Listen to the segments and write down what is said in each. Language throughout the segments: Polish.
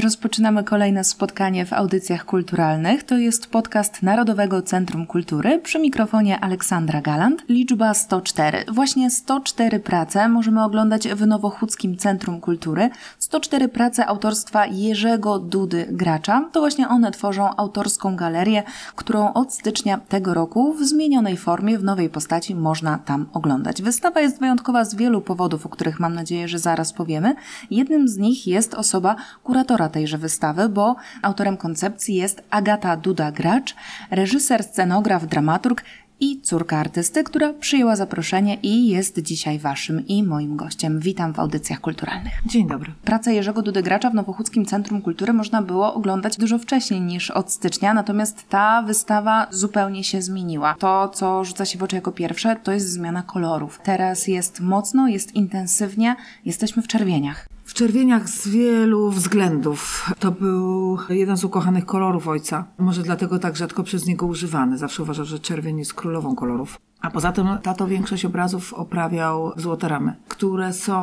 Rozpoczynamy kolejne spotkanie w audycjach kulturalnych. To jest podcast Narodowego Centrum Kultury. Przy mikrofonie Aleksandra Galant. Liczba 104. Właśnie 104 prace możemy oglądać w Nowochódzkim Centrum Kultury. 104 prace autorstwa Jerzego Dudy Gracza. To właśnie one tworzą autorską galerię, którą od stycznia tego roku w zmienionej formie, w nowej postaci można tam oglądać. Wystawa jest wyjątkowa z wielu powodów, o których mam nadzieję, że zaraz powiemy. Jednym z nich jest osoba kuratora tejże wystawy, bo autorem koncepcji jest Agata Duda-Gracz, reżyser, scenograf, dramaturg i córka artysty, która przyjęła zaproszenie i jest dzisiaj waszym i moim gościem. Witam w audycjach kulturalnych. Dzień dobry. Pracę Jerzego Dudy Gracza w Nowochódzkim Centrum Kultury można było oglądać dużo wcześniej niż od stycznia, natomiast ta wystawa zupełnie się zmieniła. To, co rzuca się w oczy jako pierwsze, to jest zmiana kolorów. Teraz jest mocno, jest intensywnie, jesteśmy w czerwieniach. W czerwieniach z wielu względów. To był jeden z ukochanych kolorów ojca. Może dlatego tak rzadko przez niego używany. Zawsze uważał, że czerwień jest królową kolorów. A poza tym tato większość obrazów oprawiał złote ramy, które są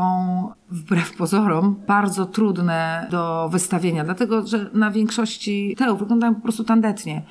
wbrew pozorom bardzo trudne do wystawienia, dlatego że na większości teł wyglądają po prostu tandetnie,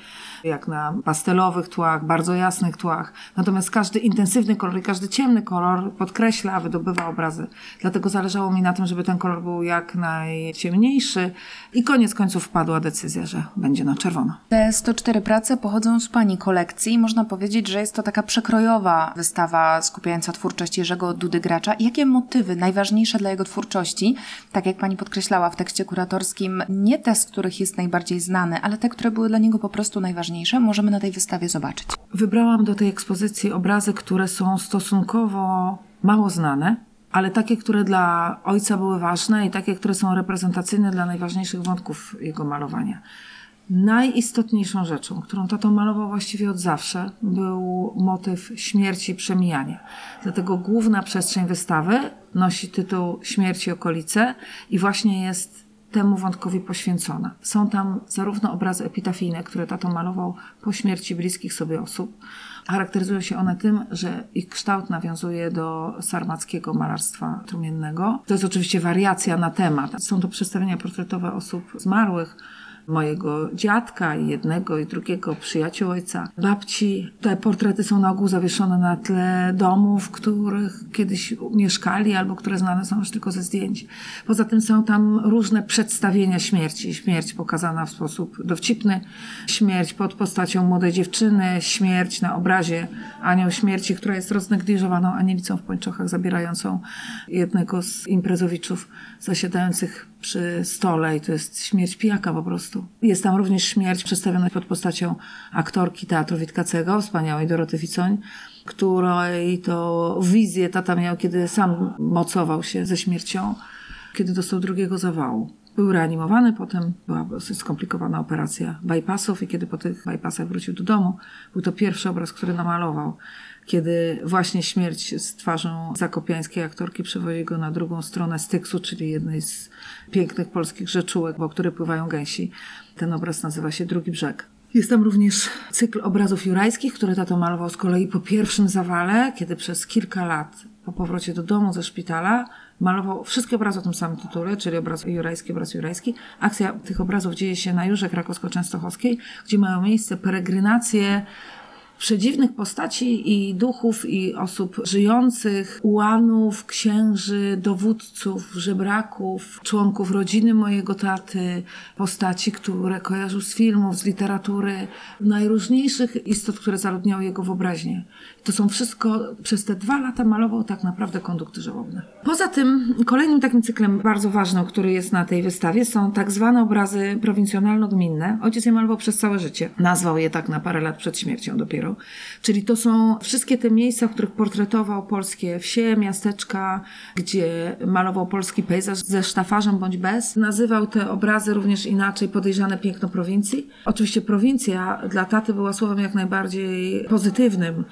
jak na pastelowych tłach, bardzo jasnych tłach. Natomiast każdy intensywny kolor i każdy ciemny kolor podkreśla, wydobywa obrazy. Dlatego zależało mi na tym, żeby ten kolor był jak najciemniejszy i koniec końców wpadła decyzja, że będzie na czerwono. Te 104 prace pochodzą z Pani kolekcji. Można powiedzieć, że jest to taka przekrojowa wystawa skupiająca twórczość Jerzego Dudy Gracza. Jakie motywy najważniejsze dla jego twórczości, tak jak Pani podkreślała w tekście kuratorskim, nie te, z których jest najbardziej znany, ale te, które były dla niego po prostu najważniejsze, możemy na tej wystawie zobaczyć. Wybrałam do tej ekspozycji obrazy, które są stosunkowo mało znane, ale takie, które dla ojca były ważne i takie, które są reprezentacyjne dla najważniejszych wątków jego malowania. Najistotniejszą rzeczą, którą tato malował właściwie od zawsze, był motyw śmierci i przemijania. Dlatego główna przestrzeń wystawy nosi tytuł Śmierci okolice i właśnie jest temu wątkowi poświęcona. Są tam zarówno obrazy epitafijne, które tato malował po śmierci bliskich sobie osób. Charakteryzują się one tym, że ich kształt nawiązuje do sarmackiego malarstwa trumiennego. To jest oczywiście wariacja na temat. Są to przedstawienia portretowe osób zmarłych, mojego dziadka i jednego i drugiego przyjaciół ojca, babci. Te portrety są na ogół zawieszone na tle domów, w których kiedyś mieszkali albo które znane są już tylko ze zdjęć. Poza tym są tam różne przedstawienia śmierci. Śmierć pokazana w sposób dowcipny, śmierć pod postacią młodej dziewczyny, śmierć na obrazie anioł śmierci, która jest roznegliżowaną anielicą w pończochach zabierającą jednego z imprezowiczów zasiadających przy stole i to jest śmierć pijaka po prostu. Jest tam również śmierć przedstawiona pod postacią aktorki teatru Witkacego, wspaniałej Doroty Wicoń, której to wizję tata miał, kiedy sam mocował się ze śmiercią, kiedy dostał drugiego zawału. Był reanimowany, potem była skomplikowana operacja bypassów i kiedy po tych bypassach wrócił do domu, był to pierwszy obraz, który namalował kiedy właśnie śmierć z twarzą zakopiańskiej aktorki przewozi go na drugą stronę Styksu, czyli jednej z pięknych polskich rzeczułek, po które pływają gęsi. Ten obraz nazywa się Drugi Brzeg. Jest tam również cykl obrazów jurajskich, które tato malował z kolei po pierwszym zawale, kiedy przez kilka lat po powrocie do domu ze szpitala malował wszystkie obrazy o tym samym tytule, czyli obraz jurajski, obraz jurajski. Akcja tych obrazów dzieje się na Jurze Krakowsko-Częstochowskiej, gdzie mają miejsce peregrinacje przedziwnych postaci i duchów i osób żyjących, ułanów, księży, dowódców, żebraków, członków rodziny mojego taty, postaci, które kojarzył z filmów, z literatury, najróżniejszych istot, które zaludniały jego wyobraźnię. To są wszystko, przez te dwa lata malował tak naprawdę kondukty żałobne. Poza tym, kolejnym takim cyklem bardzo ważnym, który jest na tej wystawie, są tak zwane obrazy prowincjonalno-gminne. Ojciec je malował przez całe życie. Nazwał je tak na parę lat przed śmiercią dopiero. Czyli to są wszystkie te miejsca, w których portretował polskie wsie, miasteczka, gdzie malował polski pejzaż ze sztafarzem bądź bez. Nazywał te obrazy również inaczej podejrzane piękno prowincji. Oczywiście prowincja dla taty była słowem jak najbardziej pozytywnym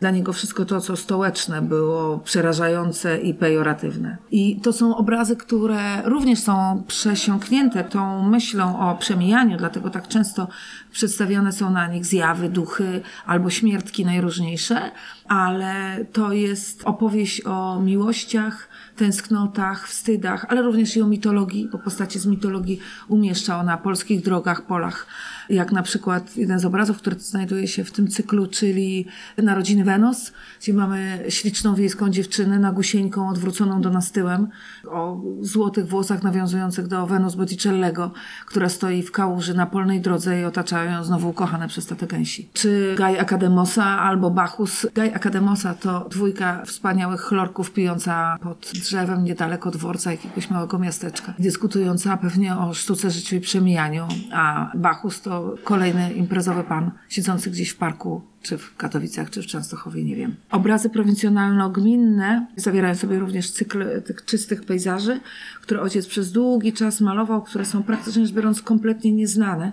Dla niego wszystko to, co stołeczne, było przerażające i pejoratywne. I to są obrazy, które również są przesiąknięte tą myślą o przemijaniu, dlatego tak często przedstawione są na nich zjawy, duchy albo śmiertki najróżniejsze, ale to jest opowieść o miłościach, tęsknotach, wstydach, ale również i o mitologii, bo postacie z mitologii umieszczał na polskich drogach, polach. Jak na przykład jeden z obrazów, który znajduje się w tym cyklu, czyli Narodziny Wenus, gdzie mamy śliczną wiejską dziewczynę nagusieńką odwróconą do nas tyłem, o złotych włosach nawiązujących do Wenus Botticellego, która stoi w kałuży na polnej drodze i otaczają ją znowu ukochane przez tatę gęsi. Czy Gaj Akademosa albo Bacchus. Gaj Akademosa to dwójka wspaniałych chlorków pijąca pod drzewem niedaleko dworca jakiegoś małego miasteczka, dyskutująca pewnie o sztuce życiu i przemijaniu, a Bachus to kolejny imprezowy pan siedzący gdzieś w parku czy w Katowicach, czy w Częstochowie, nie wiem. Obrazy prowincjonalno-gminne zawierają sobie również cykl tych czystych pejzaży, które ojciec przez długi czas malował, które są praktycznie rzecz biorąc kompletnie nieznane.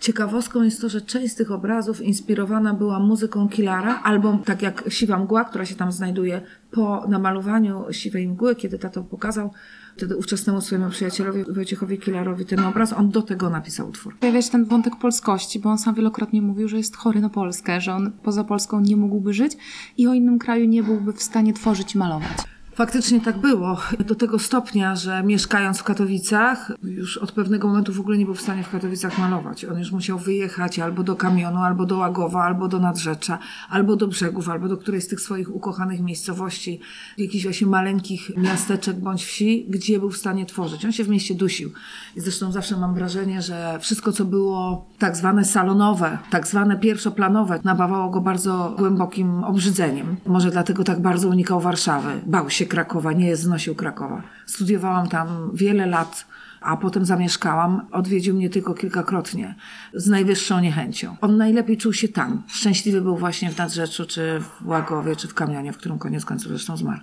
Ciekawostką jest to, że część z tych obrazów inspirowana była muzyką Kilara, albo tak jak Siwa Mgła, która się tam znajduje po namalowaniu Siwej Mgły, kiedy tato pokazał wtedy ówczesnemu swojemu przyjacielowi Wojciechowi Kilarowi ten obraz, on do tego napisał utwór. Pojawia się ten wątek polskości, bo on sam wielokrotnie mówił, że jest chory na Polskę, że on poza Polską nie mógłby żyć i o innym kraju nie byłby w stanie tworzyć i malować. Faktycznie tak było. Do tego stopnia, że mieszkając w Katowicach, już od pewnego momentu w ogóle nie był w stanie w Katowicach malować. On już musiał wyjechać albo do Kamionu, albo do Łagowa, albo do Nadrzecza, albo do Brzegów, albo do którejś z tych swoich ukochanych miejscowości, jakichś właśnie maleńkich miasteczek bądź wsi, gdzie był w stanie tworzyć. On się w mieście dusił. I zresztą zawsze mam wrażenie, że wszystko, co było tak zwane salonowe, tak zwane pierwszoplanowe, napawało go bardzo głębokim obrzydzeniem. Może dlatego tak bardzo unikał Warszawy. Bał się Krakowa, nie znosił Krakowa. Studiowałam tam wiele lat, a potem zamieszkałam. Odwiedził mnie tylko kilkakrotnie, z najwyższą niechęcią. On najlepiej czuł się tam. Szczęśliwy był właśnie w Nadrzeczu, czy w Łagowie, czy w Kamionie, w którym koniec końców zresztą zmarł.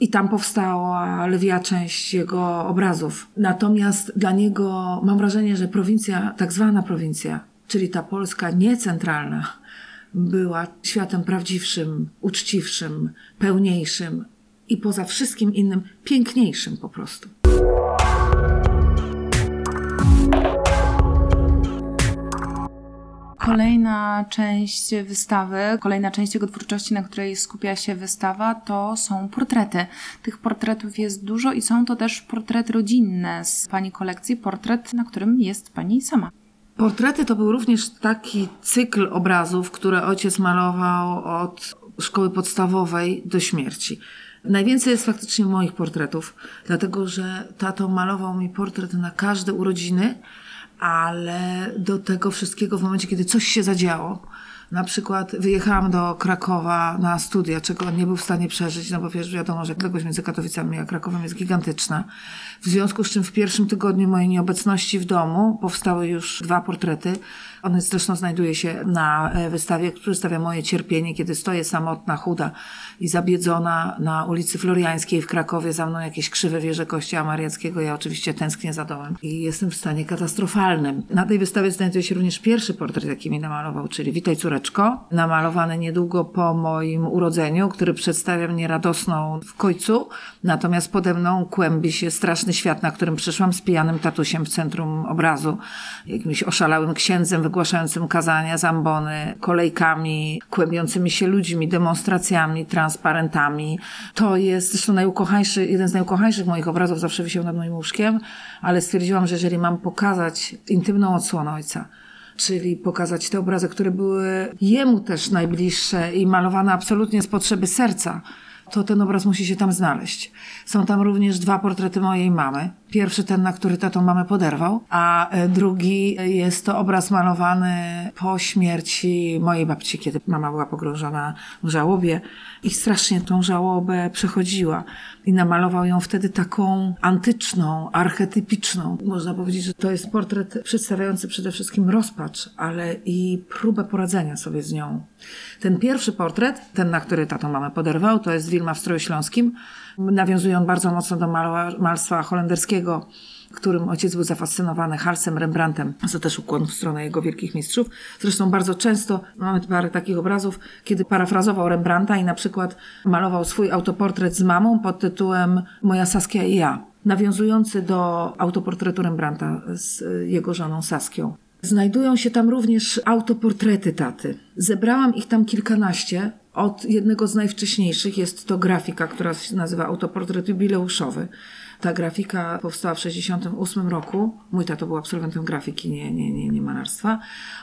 I tam powstała lwia część jego obrazów. Natomiast dla niego mam wrażenie, że prowincja, tak zwana prowincja, czyli ta Polska niecentralna, była światem prawdziwszym, uczciwszym, pełniejszym i poza wszystkim innym piękniejszym po prostu. Kolejna część wystawy, kolejna część jego twórczości, na której skupia się wystawa, to są portrety. Tych portretów jest dużo i są to też portrety rodzinne z pani kolekcji, portret, na którym jest pani sama. Portrety to był również taki cykl obrazów, które ojciec malował od szkoły podstawowej do śmierci. Najwięcej jest faktycznie moich portretów, dlatego że tato malował mi portret na każde urodziny, ale do tego wszystkiego w momencie, kiedy coś się zadziało. Na przykład wyjechałam do Krakowa na studia, czego on nie był w stanie przeżyć, no bo wiesz, wiadomo, że odległość między Katowicami a Krakowem jest gigantyczna. W związku z czym w pierwszym tygodniu mojej nieobecności w domu powstały już dwa portrety. On zresztą znajduje się na e, wystawie, która przedstawia moje cierpienie, kiedy stoję samotna, chuda i zabiedzona na ulicy Floriańskiej w Krakowie. Za mną jakieś krzywe wieże kościoła mariackiego. Ja oczywiście tęsknię za dołem i jestem w stanie katastrofalnym. Na tej wystawie znajduje się również pierwszy portret, jaki mi namalował, czyli Witaj córeczko, namalowany niedługo po moim urodzeniu, który przedstawia mnie radosną w końcu, natomiast pode mną kłębi się straszny świat, na którym przyszłam z pijanym tatusiem w centrum obrazu, jakimś oszalałym księdzem wygłaszającym kazania, zambony, kolejkami, kłębiącymi się ludźmi, demonstracjami, transparentami. To jest zresztą najukochańszy, jeden z najukochańszych moich obrazów, zawsze wisiał nad moim łóżkiem, ale stwierdziłam, że jeżeli mam pokazać intymną odsłonę ojca, czyli pokazać te obrazy, które były jemu też najbliższe i malowane absolutnie z potrzeby serca, to ten obraz musi się tam znaleźć. Są tam również dwa portrety mojej mamy. Pierwszy ten, na który tatą mamę poderwał, a e, drugi jest to obraz malowany po śmierci mojej babci, kiedy mama była pogrążona w żałobie i strasznie tą żałobę przechodziła. I namalował ją wtedy taką antyczną, archetypiczną. Można powiedzieć, że to jest portret przedstawiający przede wszystkim rozpacz, ale i próbę poradzenia sobie z nią. Ten pierwszy portret, ten, na który tatą mamę poderwał, to jest Wilma w stroju śląskim. Nawiązuje on bardzo mocno do malstwa holenderskiego którym ojciec był zafascynowany Halsem, Rembrandtem, co też ukłon w stronę jego wielkich mistrzów. Zresztą bardzo często mamy parę takich obrazów, kiedy parafrazował Rembrandta i na przykład malował swój autoportret z mamą pod tytułem Moja Saskia i ja, nawiązujący do autoportretu Rembrandta z jego żoną Saskią. Znajdują się tam również autoportrety taty. Zebrałam ich tam kilkanaście. Od jednego z najwcześniejszych jest to grafika, która się nazywa Autoportret Jubileuszowy. Ta grafika powstała w 1968 roku. Mój tato był absolwentem grafiki, nie, nie, nie, nie malarstwa.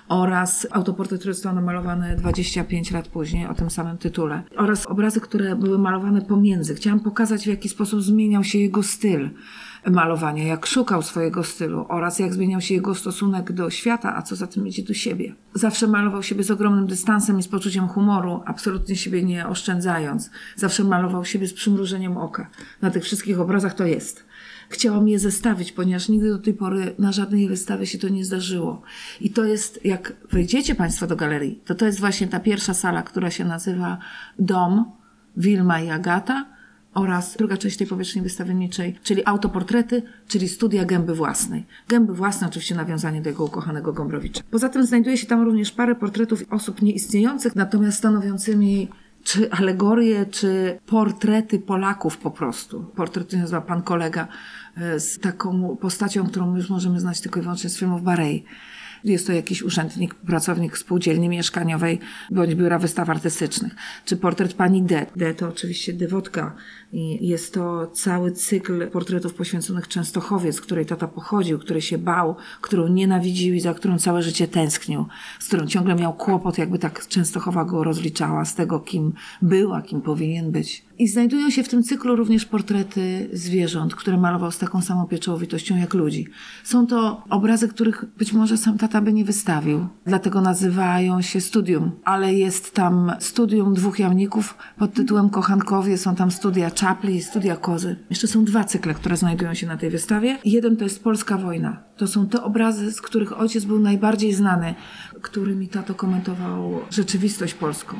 Oraz autoportret, który został namalowany 25 lat później o tym samym tytule. Oraz obrazy, które były malowane pomiędzy. Chciałam pokazać, w jaki sposób zmieniał się jego styl malowania, jak szukał swojego stylu oraz jak zmieniał się jego stosunek do świata, a co za tym idzie do siebie. Zawsze malował siebie z ogromnym dystansem i z poczuciem humoru, absolutnie siebie nie oszczędzając. Zawsze malował siebie z przymrużeniem oka. Na tych wszystkich obrazach to jest. Chciałam je zestawić, ponieważ nigdy do tej pory na żadnej wystawie się to nie zdarzyło. I to jest, jak wejdziecie Państwo do galerii, to to jest właśnie ta pierwsza sala, która się nazywa Dom Wilma i Agata oraz druga część tej powierzchni wystawienniczej, czyli autoportrety, czyli studia gęby własnej. Gęby własne oczywiście nawiązanie do jego ukochanego Gombrowicza. Poza tym znajduje się tam również parę portretów osób nieistniejących, natomiast stanowiącymi czy alegorie, czy portrety Polaków po prostu. Portret nazywa pan kolega e, z taką postacią, którą już możemy znać tylko i wyłącznie z filmów Barei. Jest to jakiś urzędnik, pracownik spółdzielni mieszkaniowej bądź biura wystaw artystycznych. Czy portret pani D. D to oczywiście dewotka i jest to cały cykl portretów poświęconych Częstochowie, z której tata pochodził, który się bał, którą nienawidził i za którą całe życie tęsknił, z którą ciągle miał kłopot, jakby tak Częstochowa go rozliczała z tego, kim był, a kim powinien być. I znajdują się w tym cyklu również portrety zwierząt, które malował z taką samą pieczołowitością jak ludzi. Są to obrazy, których być może sam tata by nie wystawił, dlatego nazywają się studium, ale jest tam studium dwóch jamników pod tytułem Kochankowie, są tam studia czapli i studia kozy. Jeszcze są dwa cykle, które znajdują się na tej wystawie. Jeden to jest Polska Wojna. To są te obrazy, z których ojciec był najbardziej znany, którymi tato komentował rzeczywistość polską.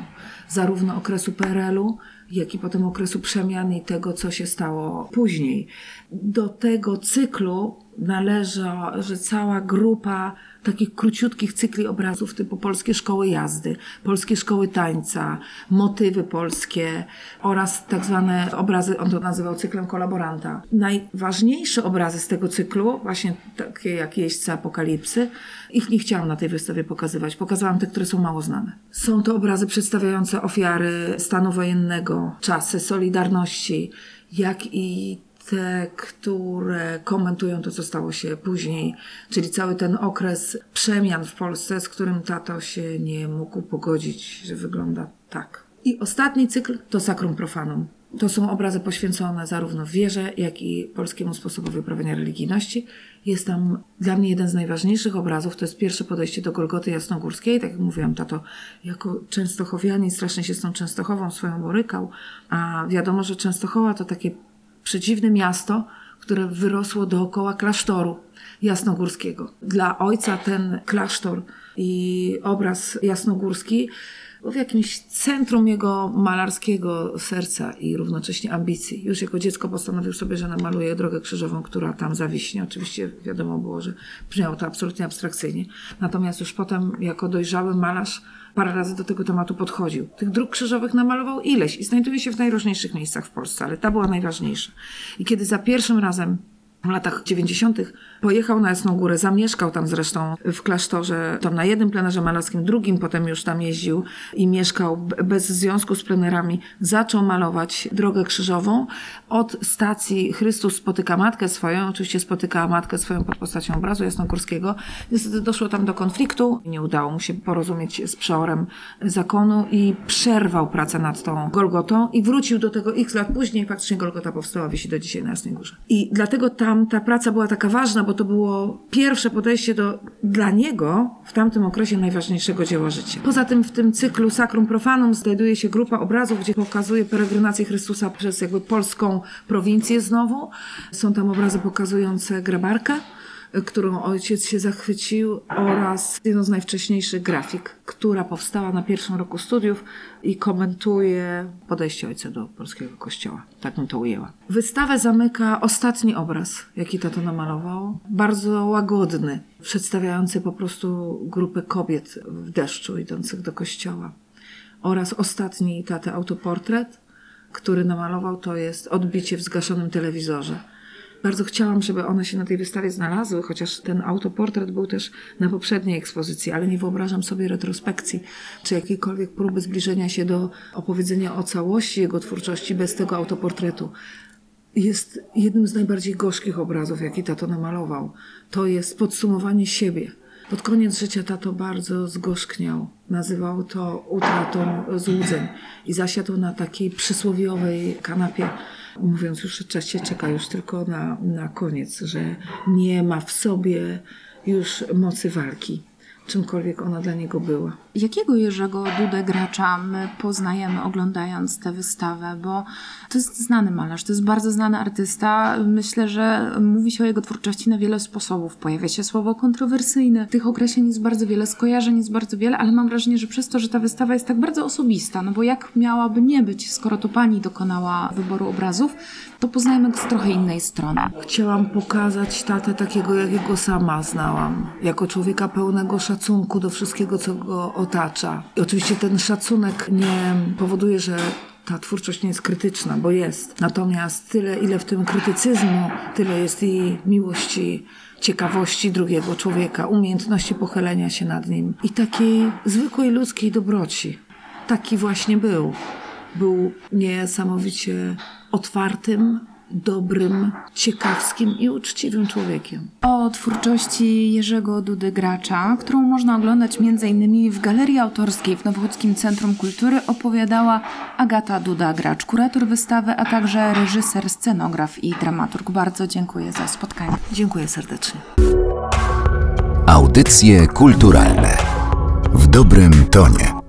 Zarówno okresu PRL-u, jak i potem okresu przemian i tego, co się stało później. Do tego cyklu należy, że cała grupa takich króciutkich cykli obrazów typu polskie szkoły jazdy, polskie szkoły tańca, motywy polskie oraz tak zwane obrazy, on to nazywał cyklem kolaboranta. Najważniejsze obrazy z tego cyklu, właśnie takie jak Jeźdźcy Apokalipsy, ich nie chciałam na tej wystawie pokazywać. Pokazałam te, które są mało znane. Są to obrazy przedstawiające ofiary stanu wojennego, czasy Solidarności, jak i te, które komentują to, co stało się później, czyli cały ten okres przemian w Polsce, z którym tato się nie mógł pogodzić, że wygląda tak. I ostatni cykl to Sacrum Profanum. To są obrazy poświęcone zarówno wierze, jak i polskiemu sposobowi uprawiania religijności. Jest tam dla mnie jeden z najważniejszych obrazów, to jest pierwsze podejście do Golgoty Jasnogórskiej. Tak jak mówiłam, tato jako częstochowianin strasznie się z tą Częstochową swoją borykał, a wiadomo, że Częstochowa to takie przedziwne miasto, które wyrosło dookoła klasztoru jasnogórskiego. Dla ojca ten klasztor i obraz jasnogórski był w jakimś centrum jego malarskiego serca i równocześnie ambicji. Już jako dziecko postanowił sobie, że namaluje drogę krzyżową, która tam zawiśnie. Oczywiście wiadomo było, że brzmiało to absolutnie abstrakcyjnie. Natomiast już potem, jako dojrzały malarz, parę razy do tego tematu podchodził. Tych dróg krzyżowych namalował ileś i znajduje się w najróżniejszych miejscach w Polsce, ale ta była najważniejsza. I kiedy za pierwszym razem w latach 90. pojechał na Jasną Górę, zamieszkał tam zresztą w klasztorze, tam na jednym plenerze malarskim, drugim potem już tam jeździł i mieszkał bez związku z plenerami. Zaczął malować drogę krzyżową. Od stacji Chrystus spotyka matkę swoją, oczywiście spotykała matkę swoją pod postacią obrazu jasnogórskiego. Niestety doszło tam do konfliktu, nie udało mu się porozumieć z przeorem zakonu i przerwał pracę nad tą Golgotą i wrócił do tego x lat później. Faktycznie Golgota powstała, wisi do dzisiaj na Jasnej Górze. I dlatego ta tam ta praca była taka ważna, bo to było pierwsze podejście do dla niego w tamtym okresie najważniejszego dzieła życia. Poza tym w tym cyklu Sacrum Profanum znajduje się grupa obrazów, gdzie pokazuje peregrinację Chrystusa przez jakby polską prowincję znowu. Są tam obrazy pokazujące grabarkę którą ojciec się zachwycił oraz jedną z najwcześniejszych grafik, która powstała na pierwszym roku studiów i komentuje podejście ojca do polskiego kościoła. Tak bym to ujęła. Wystawę zamyka ostatni obraz, jaki tato namalował. Bardzo łagodny, przedstawiający po prostu grupę kobiet w deszczu idących do kościoła. Oraz ostatni taty autoportret, który namalował, to jest odbicie w zgaszonym telewizorze. Bardzo chciałam, żeby one się na tej wystawie znalazły, chociaż ten autoportret był też na poprzedniej ekspozycji, ale nie wyobrażam sobie retrospekcji, czy jakiejkolwiek próby zbliżenia się do opowiedzenia o całości jego twórczości bez tego autoportretu. Jest jednym z najbardziej gorzkich obrazów, jaki tato namalował. To jest podsumowanie siebie. Pod koniec życia tato bardzo zgorzkniał. Nazywał to utratą złudzeń i zasiadł na takiej przysłowiowej kanapie, mówiąc już, że czas się czeka już tylko na, na koniec, że nie ma w sobie już mocy walki, czymkolwiek ona dla niego była. Jakiego Jerzego Dudę gracza my poznajemy oglądając tę wystawę? Bo to jest znany malarz, to jest bardzo znany artysta. Myślę, że mówi się o jego twórczości na wiele sposobów. Pojawia się słowo kontrowersyjne. Tych określeń jest bardzo wiele, skojarzeń jest bardzo wiele, ale mam wrażenie, że przez to, że ta wystawa jest tak bardzo osobista, no bo jak miałaby nie być, skoro to pani dokonała wyboru obrazów, to poznajemy go z trochę innej strony. Chciałam pokazać tatę takiego, jakiego sama znałam. Jako człowieka pełnego szacunku do wszystkiego, co go otacza. I oczywiście ten szacunek nie powoduje, że ta twórczość nie jest krytyczna, bo jest. Natomiast tyle, ile w tym krytycyzmu, tyle jest i miłości, ciekawości drugiego człowieka, umiejętności pochylenia się nad nim i takiej zwykłej ludzkiej dobroci. Taki właśnie był. Był niesamowicie otwartym, dobrym, ciekawskim i uczciwym człowiekiem. O twórczości Jerzego Dudy Gracza, którą można oglądać m.in. w Galerii Autorskiej w Nowochódzkim Centrum Kultury opowiadała Agata Duda Gracz, kurator wystawy, a także reżyser, scenograf i dramaturg. Bardzo dziękuję za spotkanie. Dziękuję serdecznie. Audycje kulturalne w dobrym tonie.